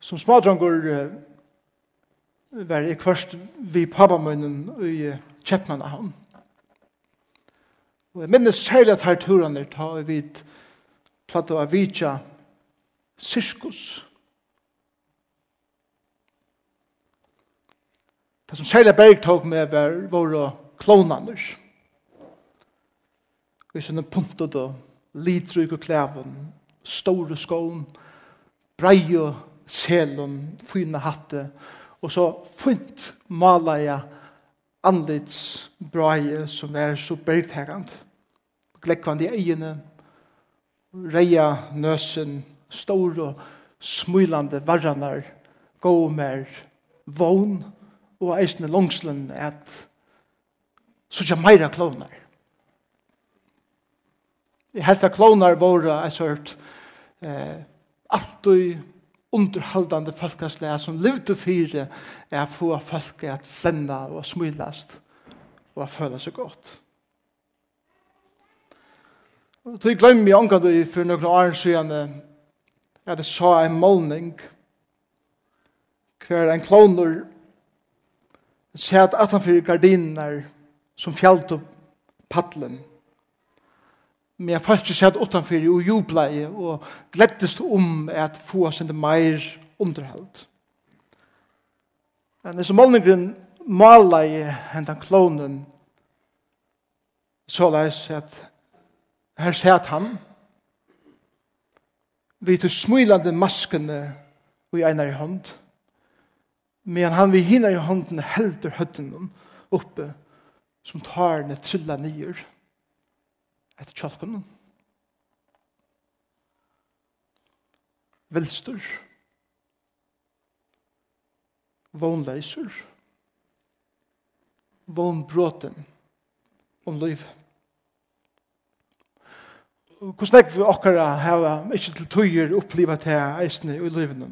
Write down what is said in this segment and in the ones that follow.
Som smadrangur uh, var jeg først vid pappamunnen i uh, Kjeppmannahavn. Og jeg minnes særlig at her turene ta vi vidt platt av vidtja sirkus. Det som særlig berg tog med var våre klonaner. Vi sånne puntet og litrykk og klæven, store skån, brei og selen, fina hatte, og så fint maler jeg andets braie som er så bergtegant. Glekvande i egene, reia nøsen, stor og smulande varranar, gå mer vogn, og eisne langslen at så meira klonar. Jeg helt av klonar våre, er sørt eh, alt og underhaldande folkaslag som levde fyre er å få folk at flenna og smilast og at føle seg godt. Og tog glemmer jeg omgang du for noen år siden at jeg sa en målning hver en kloner sett at han fyrir gardiner som fjallt opp paddelen Men jeg følte seg utenfor og jublet og gleddes om at få oss sin mer underheld. Men disse målningren maler i hentan klonen så leis at her sett han vi til smilande maskene og i einar i hånd men han vi hinner i hånden helder høtten oppe som tar ned trilla nyer og etter kjolken. Velster. Vånleiser. Vånbråten. Om liv. Hvordan er vi akkurat hava ikke til tøyer oppliva til eisene i livene?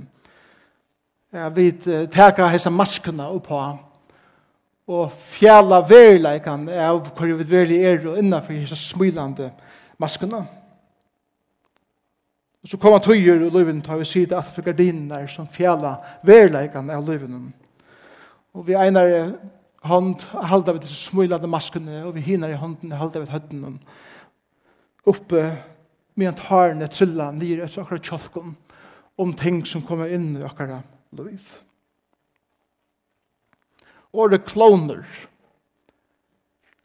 Ja, vi teka hese maskene oppa og fjalla verleikan av hvor vi veri er og innanfor hessa smilande maskuna. Og så koma tøyer og løyven tar vi sida at for gardiner som fjalla verleikan av løyven. Og vi einar hand halda vi disse smilande maskene og vi hinar i hånden halda vi høtten oppe med en tarne trilla nire etter akkurat tjolkon om ting som kommer inn i akkurat løyven året kloner,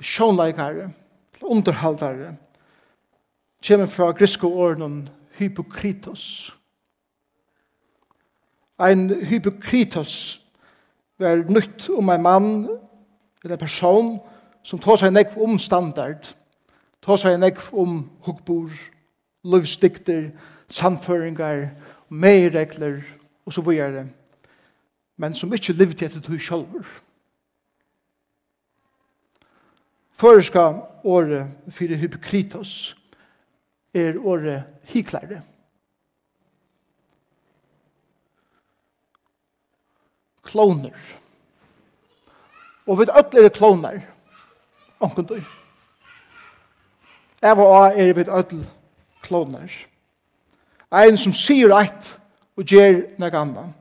sjånleikare, underhaldare, kommer fra griske åren hypokritos. Ein hypokritos var nytt om ein mann eller person som tar seg nekv om standard, tar seg nekv om hukkbor, løvsdikter, samføringar, meiregler og så videre, men som ikke levde etter tog sjølver. Føreska året fyrir hypokritos er året hiklare. Kloner. Og vi ødler er kloner. Anken du. Jeg var av er vi ødler kloner. Ein som sier eit og gjer nek anna.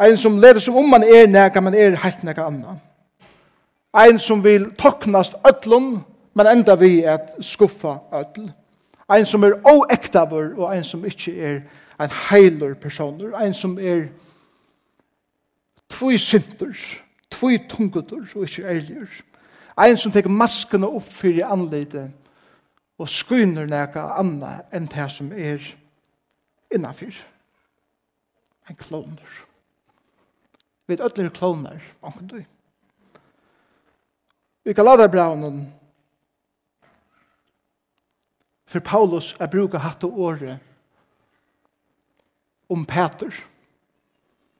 Ein som leder som om man er nek, man er heit nek anna. Ein som vil toknast öllum, men enda vi at skuffa öll. Ein som er oektavur, og ein som ikkje er ein heilur personer. Ein som er tvoi synder, tvoi tungutur, og ikkje ærligur. Ein som teker maskene opp fyrir anleite, og skyner nega anna enn det som er innafyr. Ein kloner. Vi er ödler kloner, anker du i Galaterbraun for Paulus er bruka hatt og året om Peter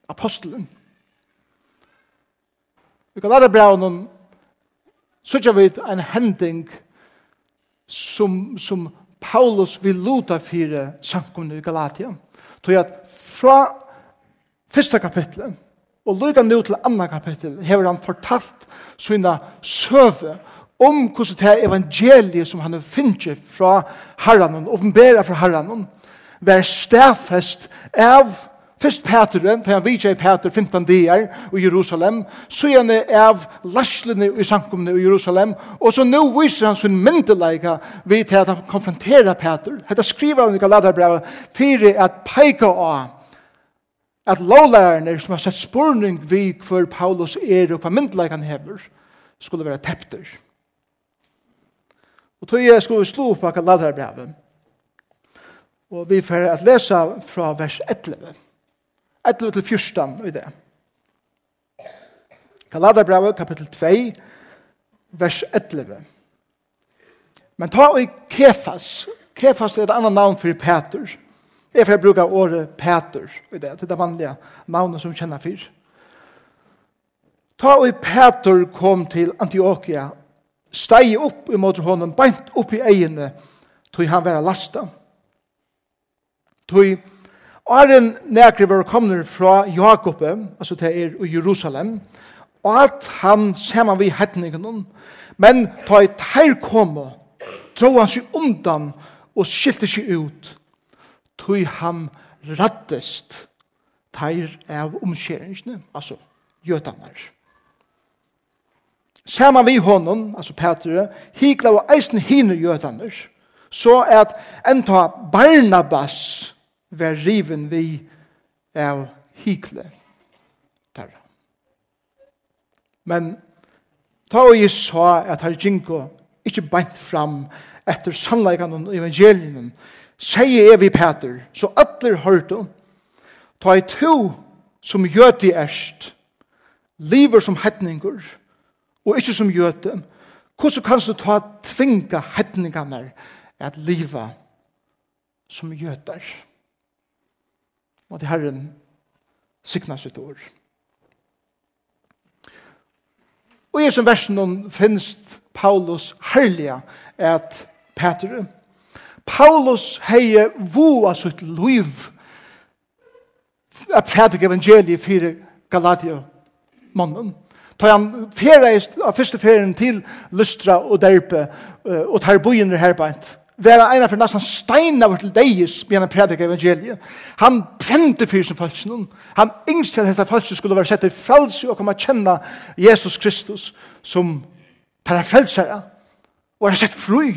apostelen. I Galaterbraun sørger vi en hending som, som Paulus vil luta fire sankumne i Galatia. Tog at fra første kapitlet Og lukka nu til anna kapittel hever han fortalt sina søve om hvordan det er evangeliet som han finner fra herren, åpenbæra fra herren, vær stafest av Først Peteren, da han vidtje i Peter 15 dier i Jerusalem, så er han av laslene i sankumene i Jerusalem, og så nå viser han sin myndeleika ved til at han konfronterer Peter. Hette skriver han i Galaterbrevet, fyrir at peika av at lovlærerne som har sett spurning vi for Paulus er og hva myndleik han hever, skulle være tepter. Og tog jeg skulle slå på Galaterbrevet. Og vi får at lesa fra vers 11. 11 til 14 i det. Galaterbrevet kapittel 2, vers 11. Men ta og i Kefas. Kefas er et annet navn for Peter. Peter Jeg får bruke året Peter i det, til det vanlige navnet som kjenner fyr. Ta og Peter kom til Antioquia, steg opp imot hånden, beint opp i egene, tog han være lasta. Tog Aren nekri var komner fra Jakob, altså til er i Jerusalem, og at han saman vi hetningen men ta et her komme, dro han seg undan og skilte seg ut tog ham rattest teir av omskjeringsene, altså gjøtanar. Saman vi honom, altså Petre, hikla og eisen hiner gjøtanar, så at enta Barnabas var riven vi av hikle der. Men ta og jeg sa at her Jinko ikke beint fram etter sannleikene og evangelien, sier jeg vi Peter, så atler hørte, ta i to som gjøte erst, lever som hetninger, og ikke som gjøte, hvordan kan du ta tvinga hetningene at liva som gjøter? Og det Herren sikna sitt år. Og i som versen finnes Paulus herlige at Peter Paulus hei vua sitt liv a prædik evangeliet fyrir Galatia mannen. Ta han ferreist av første ferien til Lystra og Derpe og tar bojen her beint. Væra eina for nesten stein av til deis med han prædik evangeliet. Han brente fyrir sin falsen. Han yngst til at dette falsen skulle være sett i fralse og komme kjenna Jesus Kristus som parafrelsere og er sett fru.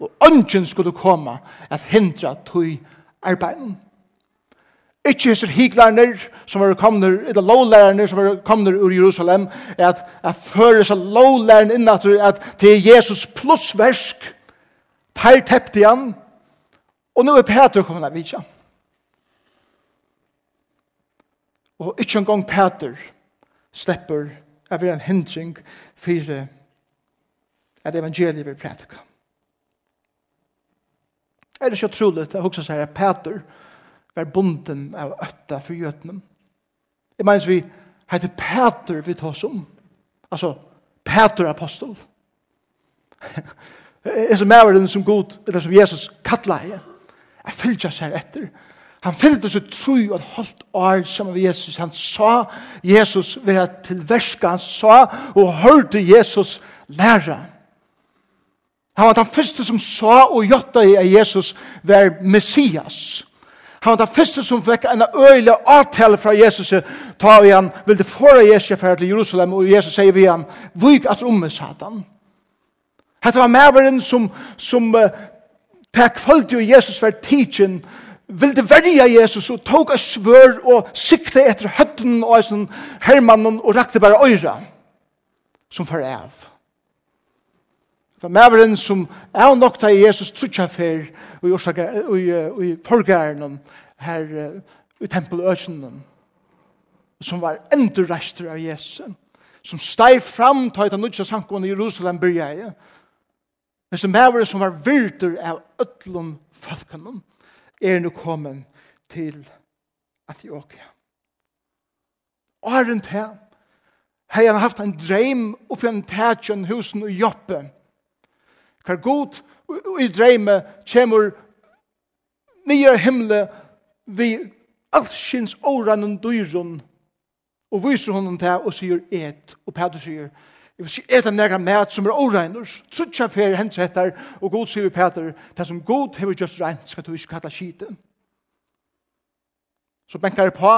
Og ønsken skulle komme at hindra tog arbeiden. Ikke hesser hiklærner som var kommet, eller lovlærerne som var kommet ur Jerusalem, at, at føre seg lovlærerne inn at, at det er Jesus plussversk, per tept igjen, og nå er Peter kommet av vidtja. Og ikke engang Peter slipper av en hindring for at evangeliet vil prætika. Er det ikke troligt at også sier Peter var bunden av øtta for gjøtene? Jeg mener vi heter Peter vi tar som. Altså, Peter apostol. er som den som god, eller som Jesus kattla hei. Jeg fylgja seg etter. Han fylgde seg tro og holdt år sammen med Jesus. Han sa Jesus ved till tilverska, han sa og hørte Jesus læra. Han var den første som sa og gjotta i Jesus var Messias. Han var den første som fikk en øyelig avtale fra Jesus ta i han, ville fåra Jesus for til Jerusalem, og Jesus sier vi han, vik at romme, satan. Hette var medveren som, som uh, takk følte jo Jesus for tidsen, ville verja Jesus og tog av svør og sikte etter høtten og sånn hermannen og rakte bare øyra som for av. For maveren som er nok til Jesus trutja fer og i forgæren her i tempeløkjenen som var endurrester av Jesus som steg fram til at han nødja sankon i Jerusalem byrja i men som maveren som var virtur av ötlun falkanen er nu kommet til Antioquia og er rundt her hei han har haft en dreim oppi en tætjen husen og joppen Hver god i dreime kjemur nye himle vi allsins åranen dyrun og viser honom det og sier et og Peter sier Jeg vil si et av nægra mæt som er åregners. Trutja fer hent rettar, og god sier Peter, det som god hever just rent, skal du ikke kalla skite. Så benkar på,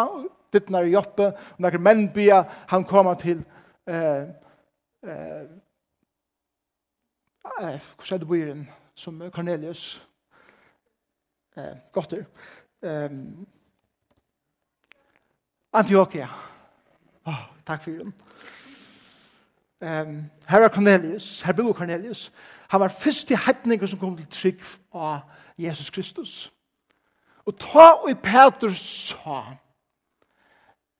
dittnar i oppe, og nægra menn bia, han kommer til eh, eh, eh, hvordan er det bøyren som Cornelius eh, godter. Eh, Antioquia. Oh, takk for den. Um, her er Cornelius, her bor Cornelius. Han var først i hettninger som kom til trygg av Jesus Kristus. Og ta og Peter sa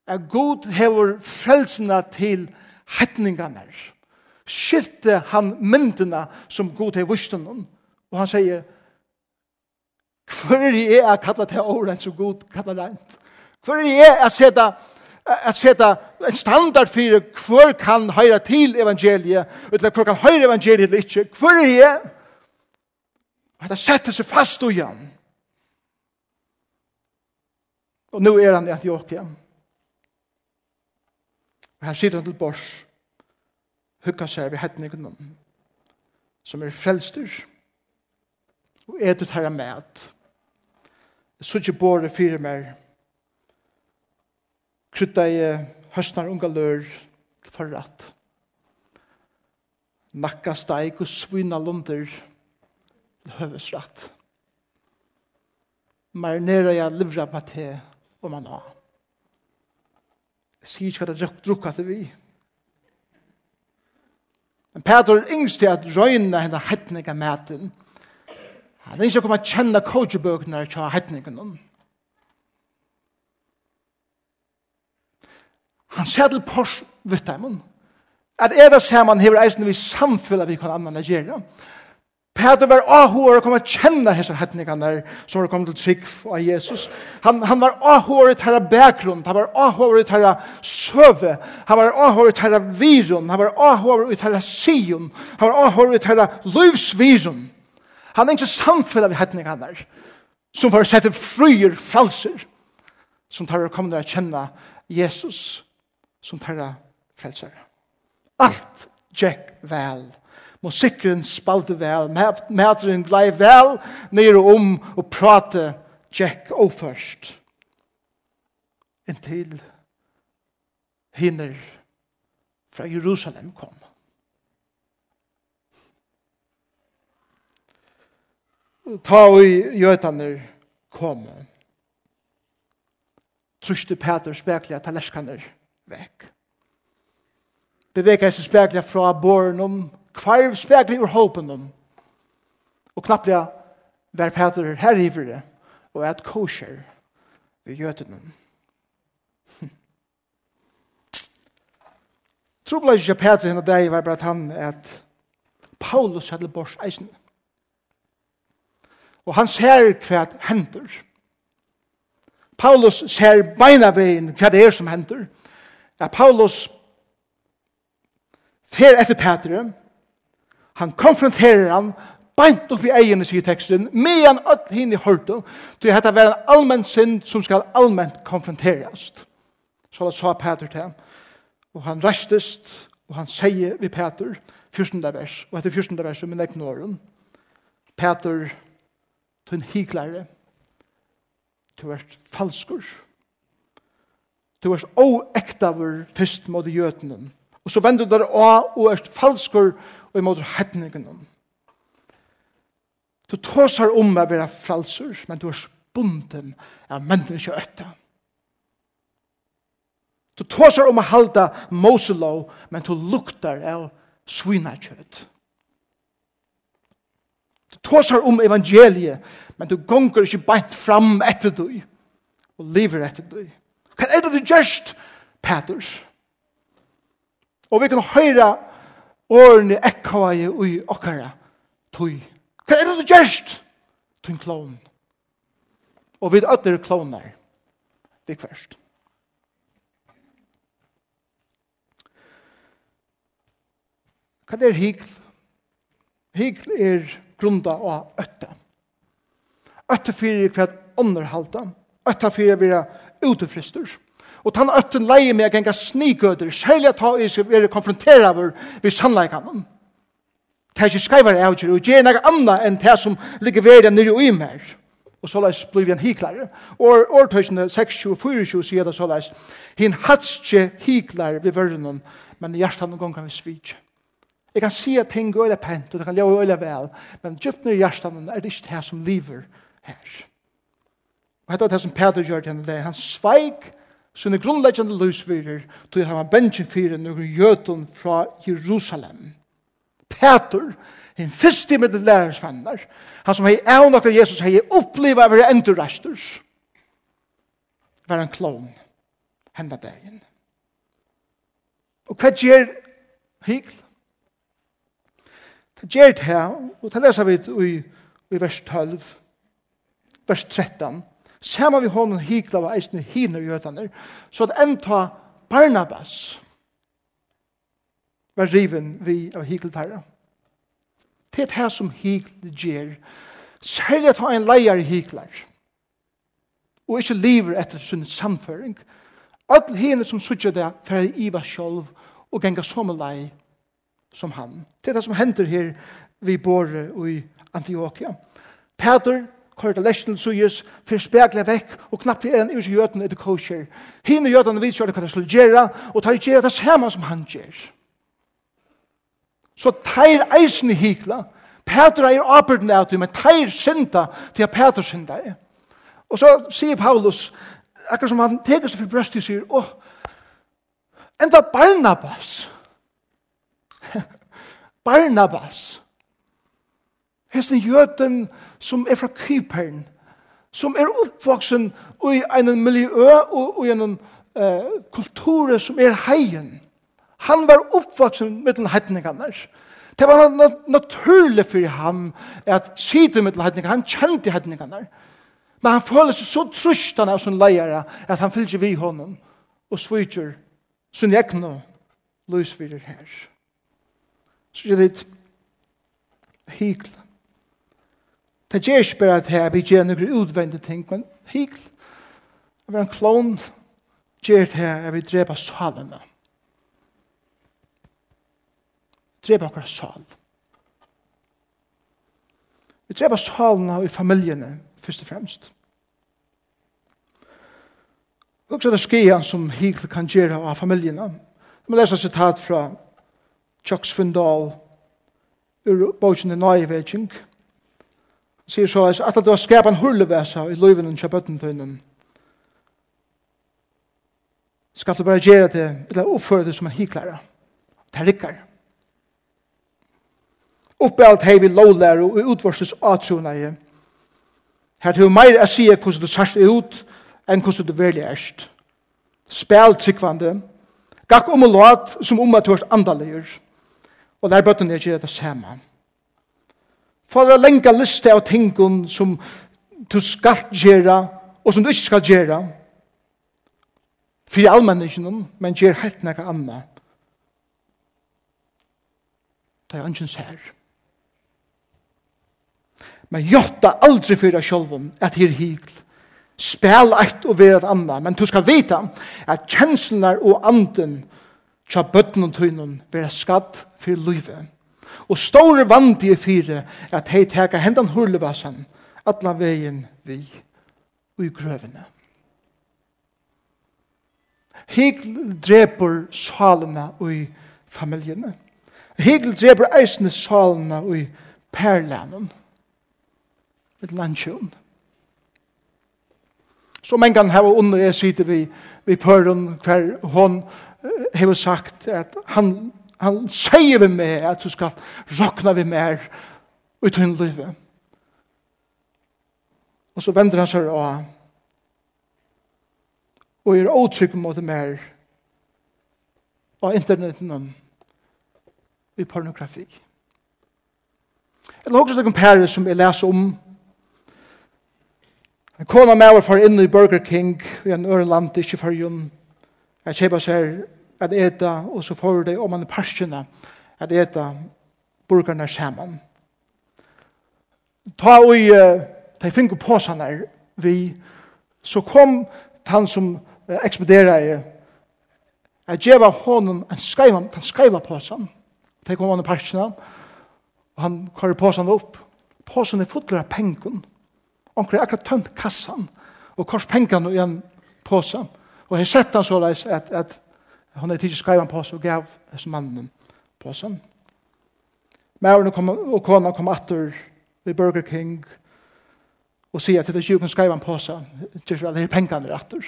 at God hever frelsene til hettningene her skilte han myndene som god til vusten og han sier Hvor er jeg å kalla til året som god kallar rent? Hvor er jeg å sette at seta en standard for hver kan høyra til evangeliet, eller hver kan høyra evangeliet eller ikke, hver er jeg? Og det setter seg fast og igjen. Og nå er han i Antioquia. Og her sitter han til Bors hukka seg ved hettningen som er frelster og er det her med jeg så ikke båre fire mer krydda i høstnar unga lør til forratt nakka steik og svina lunder til høvesratt marinera jeg livra på te og man har jeg sier ikke hva det drukka til vi Men Peter er yngst til at røyna henne hettninga maten. Han er ikke kommet å kjenne kodjebøkene til noen. Han ser til pors vitt dem. At er det ser man hever eisen vi samfyller vi kan annan gjøre. Peter var ahår og kom å kjenne hese hetningene som var kommet til trygg av Jesus. Han, han var ahår i tæra bakgrunn, han var ahår i tæra søve, han var ahår i tæra virun, han var ahår i tæra sion, han var ahår i tæra livsvirun. Han er ikke samfunnet av hetningene som var sett fryer frelser som tar og kommer til å kjenne Jesus som terra frelser. Alt gikk vel Musikken spalte vel, mæteren glei vel nere om og prate Jack og først. Inntil hinner fra Jerusalem kom. Ta og gjøtene kom. Truste Peters spekler talerskaner vekk. Bevega seg spekler fra borgen om kvarv spekli ur håpen om, og knapplega vær Peter herrivere, og et kosher ved gjøtene. Trobla ikke Peter henne deg var bare at han at Paulus hadde bors eisen. Og han ser hva hender. Paulus ser beina veien hva det er som hender. Ja, Paulus fer etter Peter Han konfronterer han, beint opp i egen i teksten, med han alt hinn i hørte, til at det er en allmenn synd som skal allmenn konfronteres. Så det sa Peter til ham, og han restest, og han sier vi Peter, 14. vers, og etter 14. vers, men ikke nåren, Peter, du er en hiklare, du er falskur, du er oektavur fyrst mot jøtenen, og så vender du der av og er falskur, og og imot hettningen. Du tåsar om å være fralser, men du er bunden av menneske øtta. Du tåsar om å halda Moselov, men du luktar av svinakjøtt. Du tåsar om evangeliet, men du gonger ikke beint fram etter du, og lever etter du. Hva er det du gjørst, Petrus? Og vi kan høyra Årene ekkoa i ui okkara tui. Hva er det du gjerst? Tui klon. Og vid ötter klonar. Det er først. Hva er hikl? Hikl er grunda av ötta. Ötta fyrir hva underhalta. Ötta fyrir vira utefristur. Ötta Og tann ötten leie meg å genga snigøder, særlig at ta han skal være konfronteret vi sannleikene. Det er ikke skreiver av ikke, og gjør noe annet enn det som ligger ved den nye og i mer. Og så leis blir vi en hiklare. Og årtøysene 6, 24, sier det så leis, hinn hatske hiklare vi vørnen, men i hjertet noen gang kan vi svitje. Jeg kan si at ting er pent, og det kan leve øyla vel, men djupt nere i hjertet er det ikke det som lever her. Og dette er det som Peter gjør til henne, han sveik sine grunnleggjande løsvirer, tog han bensjen fire noen jøtun fra Jerusalem. Peter, en fyrste med de lærersvenner, han som hei av nokka Jesus hei oppleva av endurresters, var en klon henda dagen. Og hva gjer hikl? Det gjer det her, og det leser vi i, i vers 12, vers 13, Sama vi honom hikla var eisne hiner jötaner, så at enta Barnabas var riven vi av hikeltarra. Det er det som hikl gjer. Særlig at ha en leier hiklar. Og ikke lever etter sin samføring. Alle hene som sutja det, fer iva sjolv og genga som lei som han. Det er det som hender her vi bor i Antioquia. Peter kørt av lesjen suyes, for spekler vekk, og knappt er en urs i jøden etter kosher. Hine jøten vet kjøret hva det skulle gjøre, og tar gjøre det samme som han gjør. Så teir eisen i hikla, Petra er arbeidende av det, men teir synda til at Petra synda er. Og så sier Paulus, akkurat som han teker seg for brøst, og sier, åh, enda Barnabas, Barnabas, Hesten jøten som er fra Kypern, som er oppvoksen i en miljø og i en uh, kultur som er heien. Han var oppvoksen med den heitningene. Det var nat naturlig for ham at sitte med den heitningene. Han kjente heitningene. Men han føler seg så trustan av sin leier at han fylgjer vi honom og svitjer sin egnu løsvirer her. Så er det hikl Det gjør ikke bare at her vi gjør noen utvendige ting, men hikl, det var en klon, gjør det her at vi dreper salene. Dreper akkurat sal. Vi dreper salene i familiene, først og fremst. Og så er det skien som hikl kan gjøre av familiene. Jeg må lese et sitat fra Chuck Svindal, ur bogen i Nøyveking, sier så at du har skapat en hurlevesa i løyven og kjøpøtten til bøttentøynen. Skal du bare gjøre det, eller oppføre det som en hiklare. Det er rikker. Oppe alt hei vi lovlære og utvarsles i. Her til meir er sier hvordan du sørst ut, enn hvordan du velger erst. Spel tryggvande. Gakk om og låt som om at du har andaliger. Og der bøtten er gjøre det samme for å lenge liste av tingene som du skal gjøre, og som du ikke skal gjøre, for allmennene, men gjør helt noe annet. Det er ikke sær. Men jotta aldri for deg selv at det er hyggelig. Spel eit og vera et anna. Men du skal vita at kjenslene og anden tja bøtten og tøynen vera skatt for livet. Og store vandi i fire at hei teka hendan hurlevasan atla vegin vi ui grøvene. Hegel dreper salene ui familjene. Hegel dreper eisne salene ui perlænen. Et landsjøen. Så man kan hava under jeg sitter vi, vi pøren hver hon hever sagt at han han sier vi med at du skal råkna vi mer ut i livet. Og så vender han seg av og er åtrykk mot det mer av interneten i pornografi. Jeg lager noen pære som jeg leser om. En kona med var for inne i Burger King i en øre land, ikke for jun. Jeg kjøper seg at eta, og så får de om man parsene at eta burgarna saman. Ta og uh, ta fingu påsane vi, så kom han som uh, ekspederer jeg, jeg gjeva honom en skreiva, han skreiva påsan. de kom han i parsene, og han kvar påsan opp. Påsan er fotler av pengen. Han er akkurat tømt kassan, og kors pengene i en påsan. Og jeg sett han så leis at, at han er tidlig skrevet på seg og gav hans mannen på seg. Mæren og kona kom atter ved Burger King og sier til det ikke skrev han på seg til vel, her pengene er atter.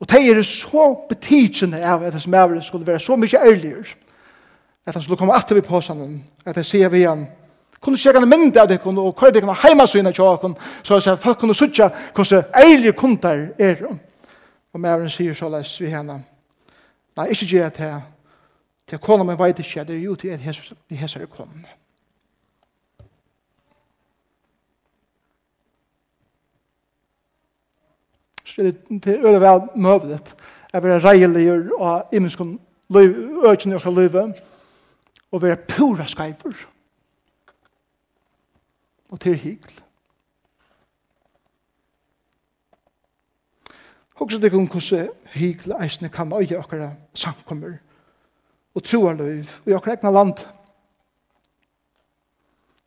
Og de er så betidsende av at hans mæren skulle være så mye ærligere at han skulle komme atter ved på seg at jeg sier vi han kunne se en mynd av dere og hva er dere heima syne til dere så at folk kunne sutja hvordan ærlige kunder er og mæren sier så løs vi henne Nei, ikke gjør jeg til til kona min veit ikke. Det er jo til at vi hesser kona. Så det er øyne vel møvlet. At vi er reilig og imenskon økene og løyve. Og være pura skreiver og til hikl. Og så det kom hvordan hikla eisene kan øye okkara samkommer og troarløyv løyv i okkara egna land.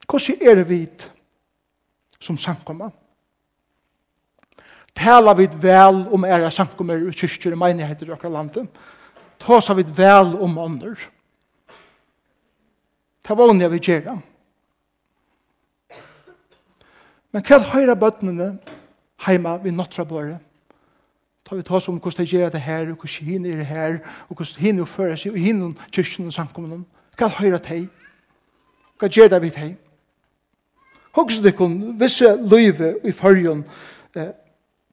Hvordan er det vidt som samkommer? Tala vi vel om æra samkommer og kyrkjer og menigheter i okkara landet. Tåsa vi vel om ånder. Ta vannig vi gjerra. Men hva høyre bøttene heima vi nåttra båret? Ta vi ta oss om hvordan de gjør det her, og hvordan henne er det her, og hvordan henne er fører seg, og henne kyrkjen og samkommen. Hva høyre til? Hva gjør det vi til? Hokus dykkan, visse løyve i fargen eh,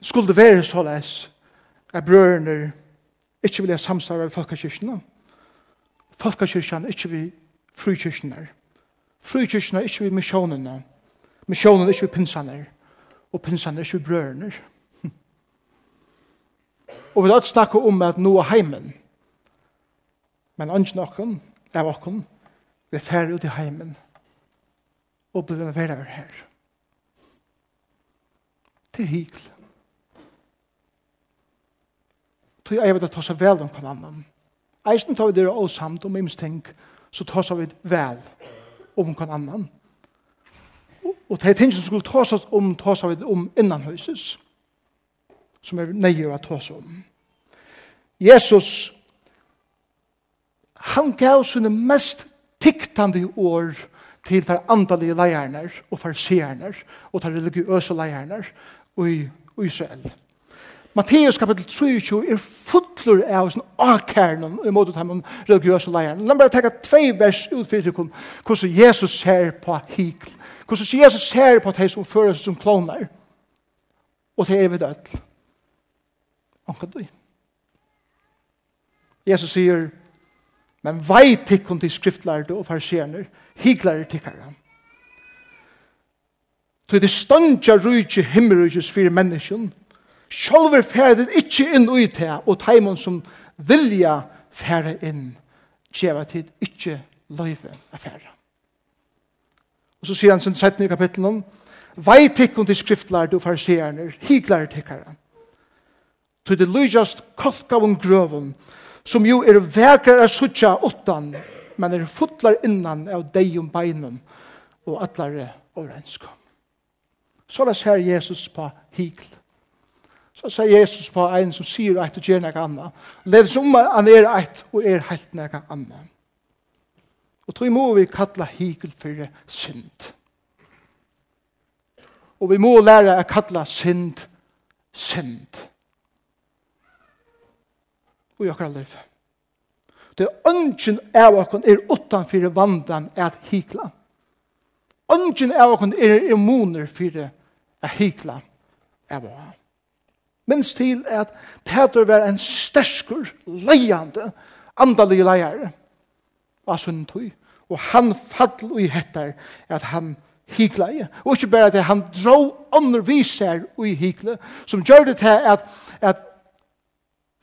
skulle det være så les at brørene ikke vil samstarve med folkekyrkjene. Folkekyrkjene ikke vil frikyrkjene. Frikyrkjene ikke vil misjonene. Misjonene ikke vi pinsene. Og pinsene ikke vi brørene. Misjonene Og vi har snakket om at nå er heimen. Men ikke noen av okken, vi er ferdig ut i heimen. Og blir vi være her. Til hikl. Tog jeg vet at ta seg vel om hver annan. Eisen tar vi dere også samt om imens ting, så tar seg vi vel om hver annan. Og, det er ting som skulle ta seg om, ta seg om innan huses som er nøye å ta om. Jesus, han gav sine mest tiktande år til de andalige leierne og farsierne og de religiøse leierner i Israel. Matteus kapitel 23 er fotler av sin akærnen i måte de religiøse leierne. La meg bare tenke tve vers ut for hvordan Jesus ser på hikl. Hvordan Jesus ser på de som fører seg som kloner. Og det evig vi. Onkan du. Jesus sier, men vei tikkun til skriftlærde og farsianer, higlare tikkare. Så det stundja rujtje himmelrujtjes fyrir menneskjen, sjolver ferdet ikkje inn ui te, og taimon som vilja færde inn, tjeva tid ikkje løyve affæra. Og så sier han sin 17. kapitlen om, vei tikkun til skriftlærde og farsianer, higlare tikkare til det lujast kolkavun grøvun, som jo er vekar er suttja utan, men er fotlar innan av degjum beinum og atlare overenska. Så la her Jesus på hikl. Så sier Jesus på en som sier eit og gjør nekka anna. Lev som om han er eit og er heilt nekka anna. Og tog må vi kalla hikl for synd. Og vi må lære å kalla synd synd og i okkar liv. Det er ønsken av okkar er utanfyr vandan at hikla. Ønsken av okkar er immuner fyrir at hikla av okkar. Minst til at Peter var en sterskur, leiande, andalig leiare. av sin tog? Og han fall i hettar at han hikla i. Og ikke bare at han dro under viser i hikla, som gjør det til at, at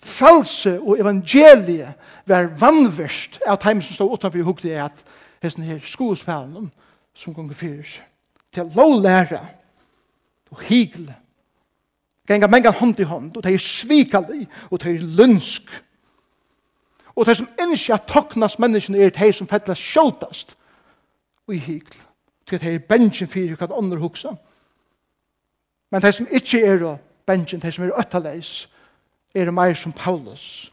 frelse og evangeliet var vannverst av teimen som stod utenfor i hukte er at hesten her skoespelen som gonger fyrir til lovlæra og higle genga mengan hånd i hånd og det er svikali og det er lønsk og det som innskja toknas menneskene er det som fettla sjåtast og i higle til det er bensjen fyrir hva andre huksa men det som ikke er bensin, det som er øttaleis er meir som Paulus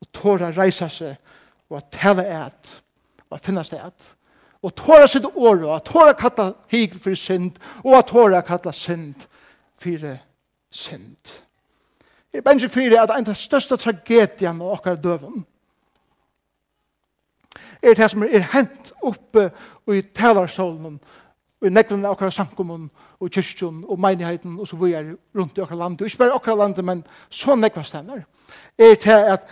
og tåra reisa seg og at tala et og finna seg et og tåra sitt år og tåra kalla higl for synd og tåra kalla synd for synd. Jeg bensin fyrir at en av største tragedian av okkar døven er det som er hent oppe og i talarstolen i nekven av okkar sankumon og kyrkjon og meinigheten og så videre rundt i okkar landet. Og ikke bare okkar landet, men så nekva stenner. Er til at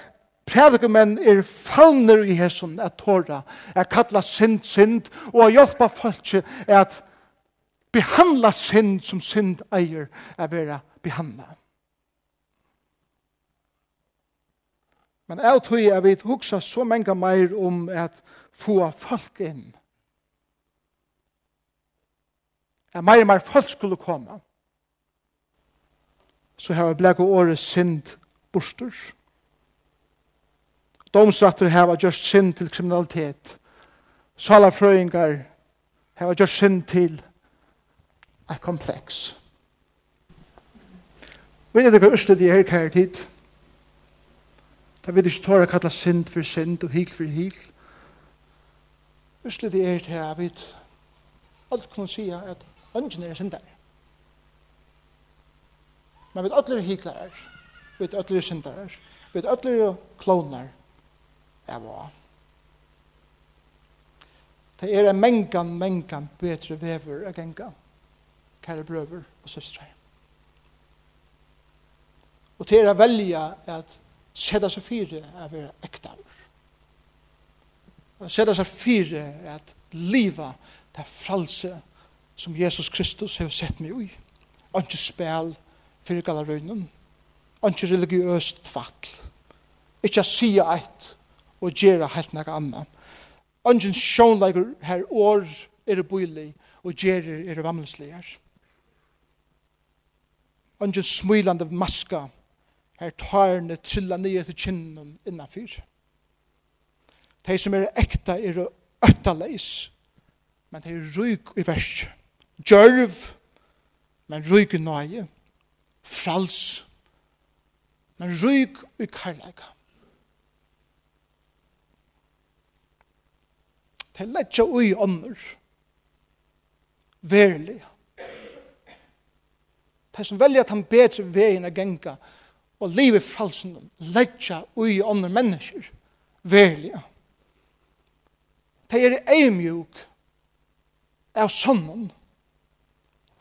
predikumenn er fallner i hesson at tåra, er kalla synd synd og at hjelpa folk at behandla synd som synd eier er vera behandla. Men jeg tror jeg vil huksa så mange mer om at få folk inn at mer og mer folk skulle komme, så har vi blek og året synd borster. Domstratter har gjort synd til kriminalitet. Salafrøyngar har gjort synd til et kompleks. Vi vet ikke hva Øsle de her kjær tid. Da vet ikke tåre kalla synd for synd og hil for hil. Øsle de her til jeg vet alt kunne si at Ønsken er synder. Men vi er ødler hiklere, vi er ødler syndere, vi er ødler kloner av å. Det er en mengan, mengan bedre vever av genga, kære brøver og søstre. Og til å velja at sætta seg fire er å være ekta av. Sætta seg fire er at liva det fralse som Jesus Kristus har sett meg i. Ikke spil for galerøynen. Ikke religiøst tvatt. Ikke sige eit og gjøre helt noe annet. Ikke sjånleger her år er det bøylig og gjøre er det vammelsleger. Ikke smilende maska her tårene trilla nye til kinnen innanfyr. De som er ekta er øtta men de er ryk i verset djørv, men ryg i nøye, frals, men ryg i karlæga. Det er lett ui ånder, verlig. Det er som velger at han bedre veien av genga, og livet fralsen, lett ui ånder mennesker, verlig. Det er eimjuk av sonnen, verlig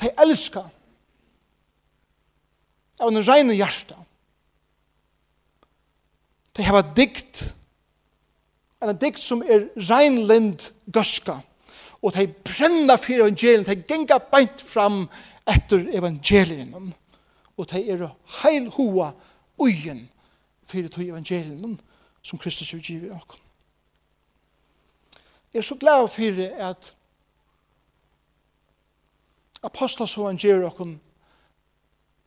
de elsker av en reine hjerte. De hava dikt, en dikt som er reinlind gøska, og de brenna for evangelien, de genga beint fram etter evangelien, og de er heil hoa uien for to evangelien som Kristus vil i okken. Jeg er så glad for at apostelsåren gjør okken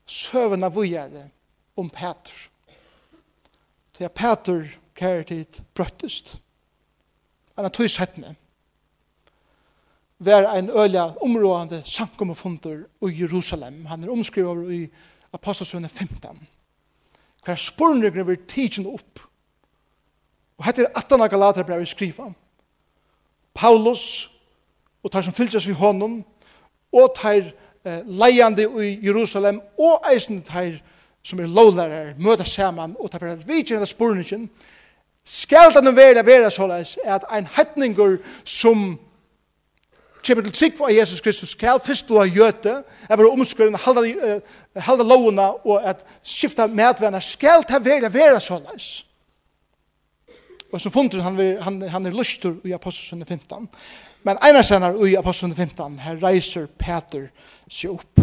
søvende vujere om Peter. Så jeg Peter kjær tid brøttest. Han tog settene. Vær en øyla områdende sankommefunder i Jerusalem. Han er omskrivet i apostelsåren 15. Hver spurningene vil tidsen opp. Og hette er 18 av Galaterbrevet skriva. Paulus, og tar som fylgjast vi honom, og teir eh, leiande i Jerusalem, og eisen teir som er lovlærer, møta saman, og teir fyrir vidtjene spurningin, skal denne vera vera såleis, at ein hettningur som kjemur til trygg av Jesus Kristus, skal fyrst blå gjøte, er vera omskurinn, halda, halda lovuna, og at skifta medvenner, skal ta vera vera såleis. Og som fundur han, han, han er lustur i Apostelsen 15. Men ena senar i Aposteln 15, her reiser Peter seg opp.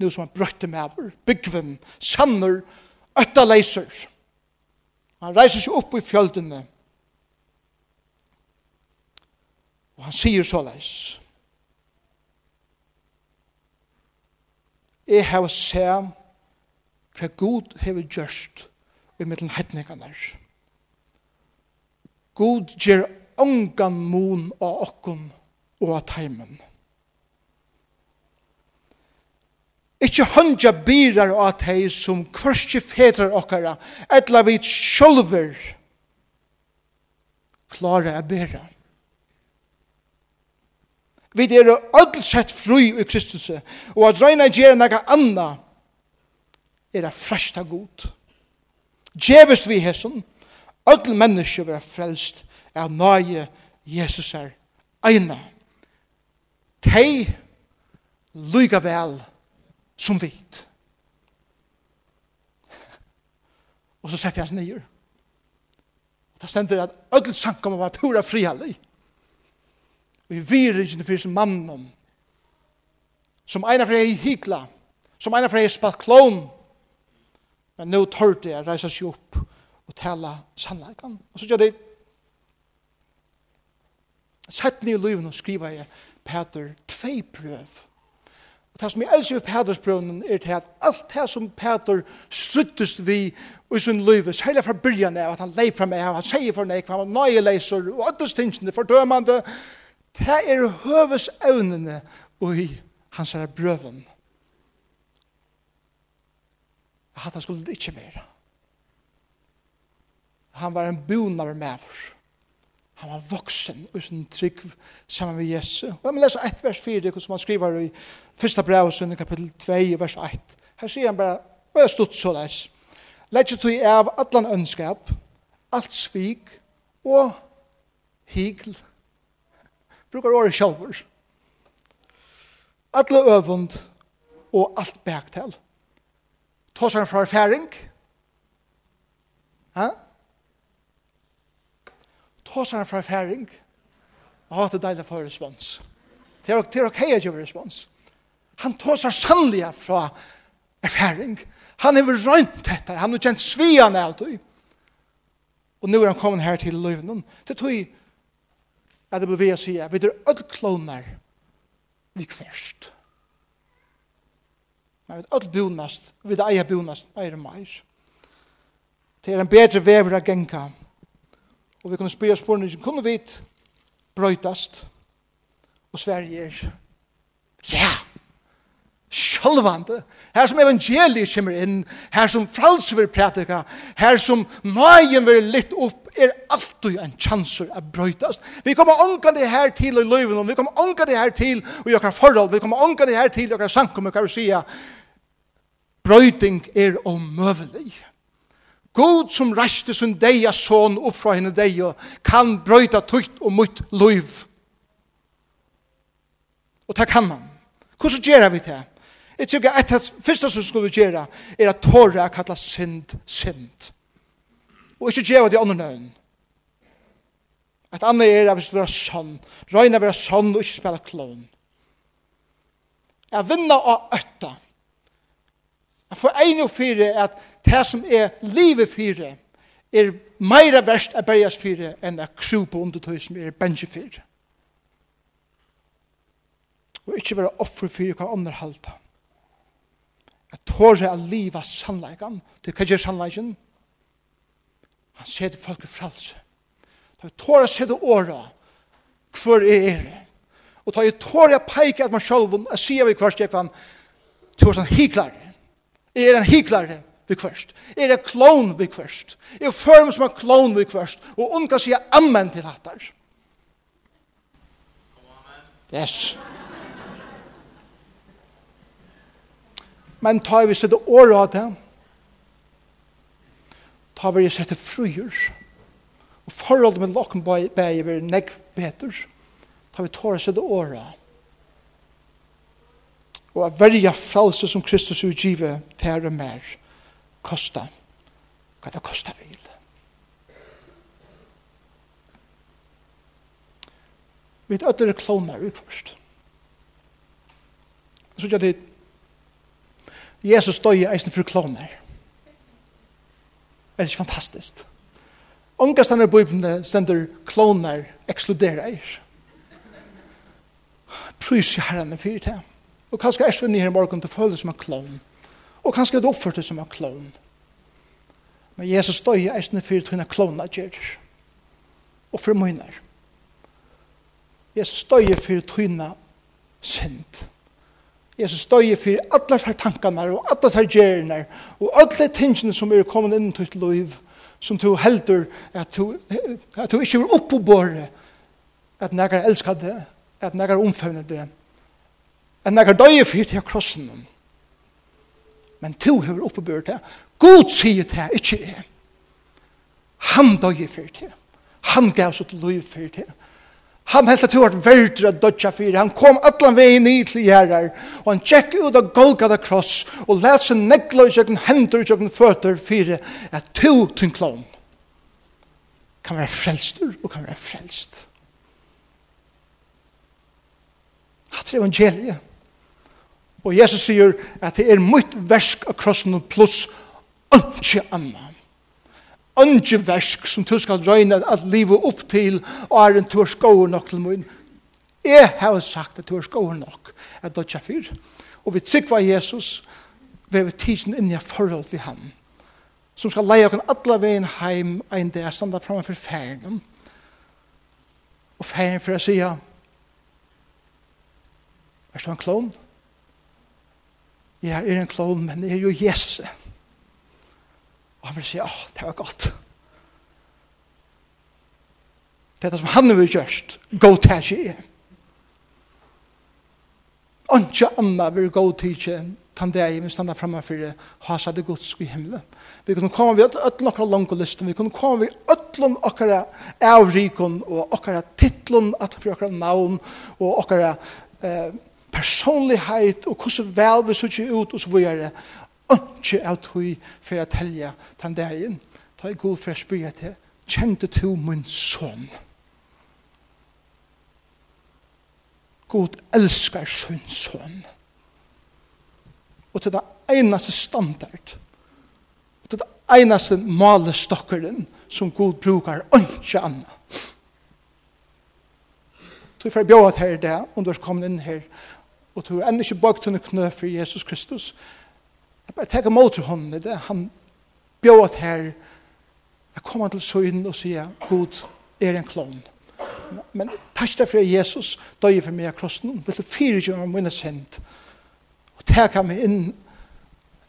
Nu som han brøtte med over, byggven, sanner, øtta leiser. Han reiser seg opp i fjöldene. Og han sier så leis. Jeg har sett hva Gud har gjørst i mittlen hetningarna. God gjør ongan mun av okkon og av teimen. Ikke hundja byrar av tei som kvørste fedrar okkara, etla vi sjolver klara a bera. Vi er öll sett fri i Kristus, og at røyna gjerra naga anna er a fresta god. Djevest vi hesson, öll menneske vera frelst av nøye Jesus er eina. Tei lyga vel som vit. Og så setter jeg hans nyer. Og da stender at ødel sankom var pura frihallig. Og i virringen fyrir som mannen Som eina for ei hikla. Som egnet for ei spalt klon, Men nå tørte jeg reise seg opp og tala sannleikan. Og så gjør det Sett ned i livet og skriva jeg Peter tvei prøv. Og det som jeg elsker ved Peters prøvnen er til at alt det som Peter struttest vi i sin liv, særlig fra byrjan av at han leif fra meg, han sier for meg, han var nøye leiser, og alle stingsene fordømande, det er høves evnene i hans her brøven. At han skulle ikke være. Han var en bonar med oss. Han var voksen og sin trygg sammen med Jesu. Og jeg må lese ett vers 4, som han skriver i første brev, sønne kapittel 2, vers 1. Her sier han bare, og jeg stod så leis. Legg du av allan ønskap, alt svik og higl. Brukar året sjalvur. Alle øvund og alt bæktel. Tås han fra erfaring. Hæ? tås han fra færing, og hatt det deilig for respons. Det er det er ok, å gjøre respons. Han tås han sannlig fra erfaring. Han har rønt dette, han har kjent svian av det. Og nå er han kommet her til løven. Det tog jeg at det ble vi å si, vi er alle kloner vi kverst. Men vi er alle bonast, vi er eier bonast, eier meir. Det er en bedre vever av genka, Og vi kunne spyrja spurningen, kunne vi brøytast? Og Sverige er, ja, sjølvande. Her som evangeliet kommer inn, her som fralse vil prætika, her som nøyen vil litt opp, er alltid en chanser å brøytast. Vi kommer ånka det her til i løyven, vi kommer ånka det her til i okkar forhold, vi kommer ånka det her til i okkar sankum, vi kan vi sija, brøyting er omøvelig. God som reiste sin deia son opp fra henne deia, kan brøyta tukt og mot loiv. Og det kan man. Hvordan gjør vi det? Jeg tror ikke at det første som skulle gjøre er at tåre er kallet synd, synd. Og ikke gjør det andre nøyen. At andre er at hvis du er sånn. Røyne være sånn og ikke spille klån. Jeg vinner av øtta. Jeg får en og fire at det som er livet fire er meira verst av bergast fire enn at krupe under tøy som er bensje fire. Og ikke være offer fire hva andre halda. Jeg tår seg av livet sannleggen. Du kan gjøre sannleggen. Han ser det folk i fralse. Da jeg tår seg det åra. Hvor er det? Og da jeg tår jeg peik at man selv, jeg sier vi kvart jeg kvann. Du er sånn hiklare Er en hyklare vi kvørst. Er en klon vi kvørst. Er form som en klon vi kvørst. Og unga sier amen til hattar. Yes. Men ta vi sette året av det. Ta vi sette fruer. Og forholdet med lokken bæg er negg betur. Ta vi tåra sette året av og at verja fralse som Kristus vil give til og mer kosta hva det kosta vil. Vi er ødler kloner ut først så gjør det Jesus døy eisen for klonar er ikke fantastisk Ångastander i Bibelen stender klonar ekskludera er. Prys i herrene fyrir til Og kanskje er svinni her i morgen til føle som en klon. Og kanskje er det oppført som en klon. Men Jesus støy er svinni fyrir til henne klovna gjer. Og for munner. Jesus støy fyrir til henne synd. Jesus støy fyrir alle her tankene og alle her gjerne og alle tingene som er kommet inn til liv som du heldur at du, at du ikke er oppe på båret at nægar elskar det, at nægar omfavner det, enn jeg døye fyr til krossen. Men to har oppebørt det. God sier det, ikke jeg. Han døye fyr til. Han gav sitt liv fyr til. Han helt at du var verdre av dødja fyrir. Han kom allan vegin i til gjerrar, og han tjekk ut av Golgata kross, og let seg negla i sjøkken hendur i sjøkken føtter fyrir at to tynklån kan være frelstur og kan være frelst. Hatt er evangeliet. Og Jesus sier at det er mitt versk av krossen pluss ønske anna. Ønske versk som du skal røyne at livet opp til og er en tur skåer nok til min. Jeg har sagt at du er nok at det er fyr. Og vi trykker Jesus ved vi tidsen inn i forhold til ham som skal leie oss alle veien heim en dag standa framme for ferien. Og ferien for å si er du en klon? jeg er en klon, men jeg er jo Jesus. Og han vil si, åh, det var godt. Det er det som han vil gjørst, gå til ikke er. ikke Anna vil gå til ikke, han det er, vi standa framme for det, ha seg det godt i himmelen. Vi kunne komme ved øtlen akkurat langt listen, vi kunne komme ved øtlen akkurat avrikon, og akkurat titlen, at for akkurat navn, og akkurat eh, personlighet og hvordan vel vi ser ut og så videre. Ikke av tog for å telle den dagen. Ta i god for å spørre til, kjente du min son? God elskar sin son. Og til det eneste standard, og til det eneste malestokkeren som God brukar, ikke annet. Så jeg får bjøret her i dag, om du har kommet inn her, og du er enda ikke bøkt henne knø for Jesus Kristus. Jeg bare tenker mot til hånden i det. Han bjør at her jeg kommer til søgn og sier God er en klon. Men takk deg for Jesus døg for meg av krossen. Vil du fire gjøre mine sent og tenker meg inn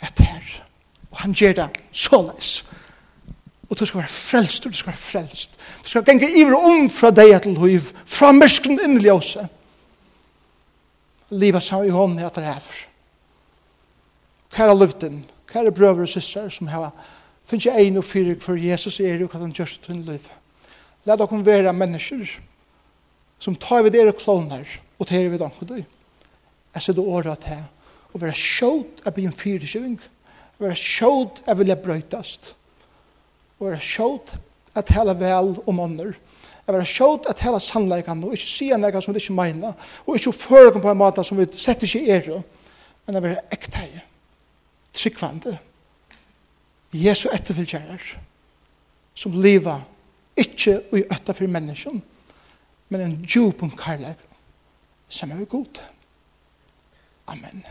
etter her. Og han gjør det så såleis. Og du skal være frelst, du skal være frelst. Du skal genge iver om fra deg til liv, fra mørskene inn i ljøset liva seg i hånden etter hefer. Kæra luften, kæra brøver og systrar som heva finnes jeg ein og fyrir for Jesus er jo hva han gjørst til liv. La dere være mennesker som tar vid dere kloner og tar vid anker døy. Jeg sier året til å være sjålt av byen å være sjålt av vilja brøytast, å være sjålt at hele vel om ånder, Jeg var sjått at hele sannleikene, og ikke sier noe som vi ikke mener, og ikke føler på en måte som vi setter ikke er, men jeg var ekteie, tryggvande, Jesu etterfylgjerer, som lever ikke i øtta for mennesken, men en djupen karlæg som er god. Amen.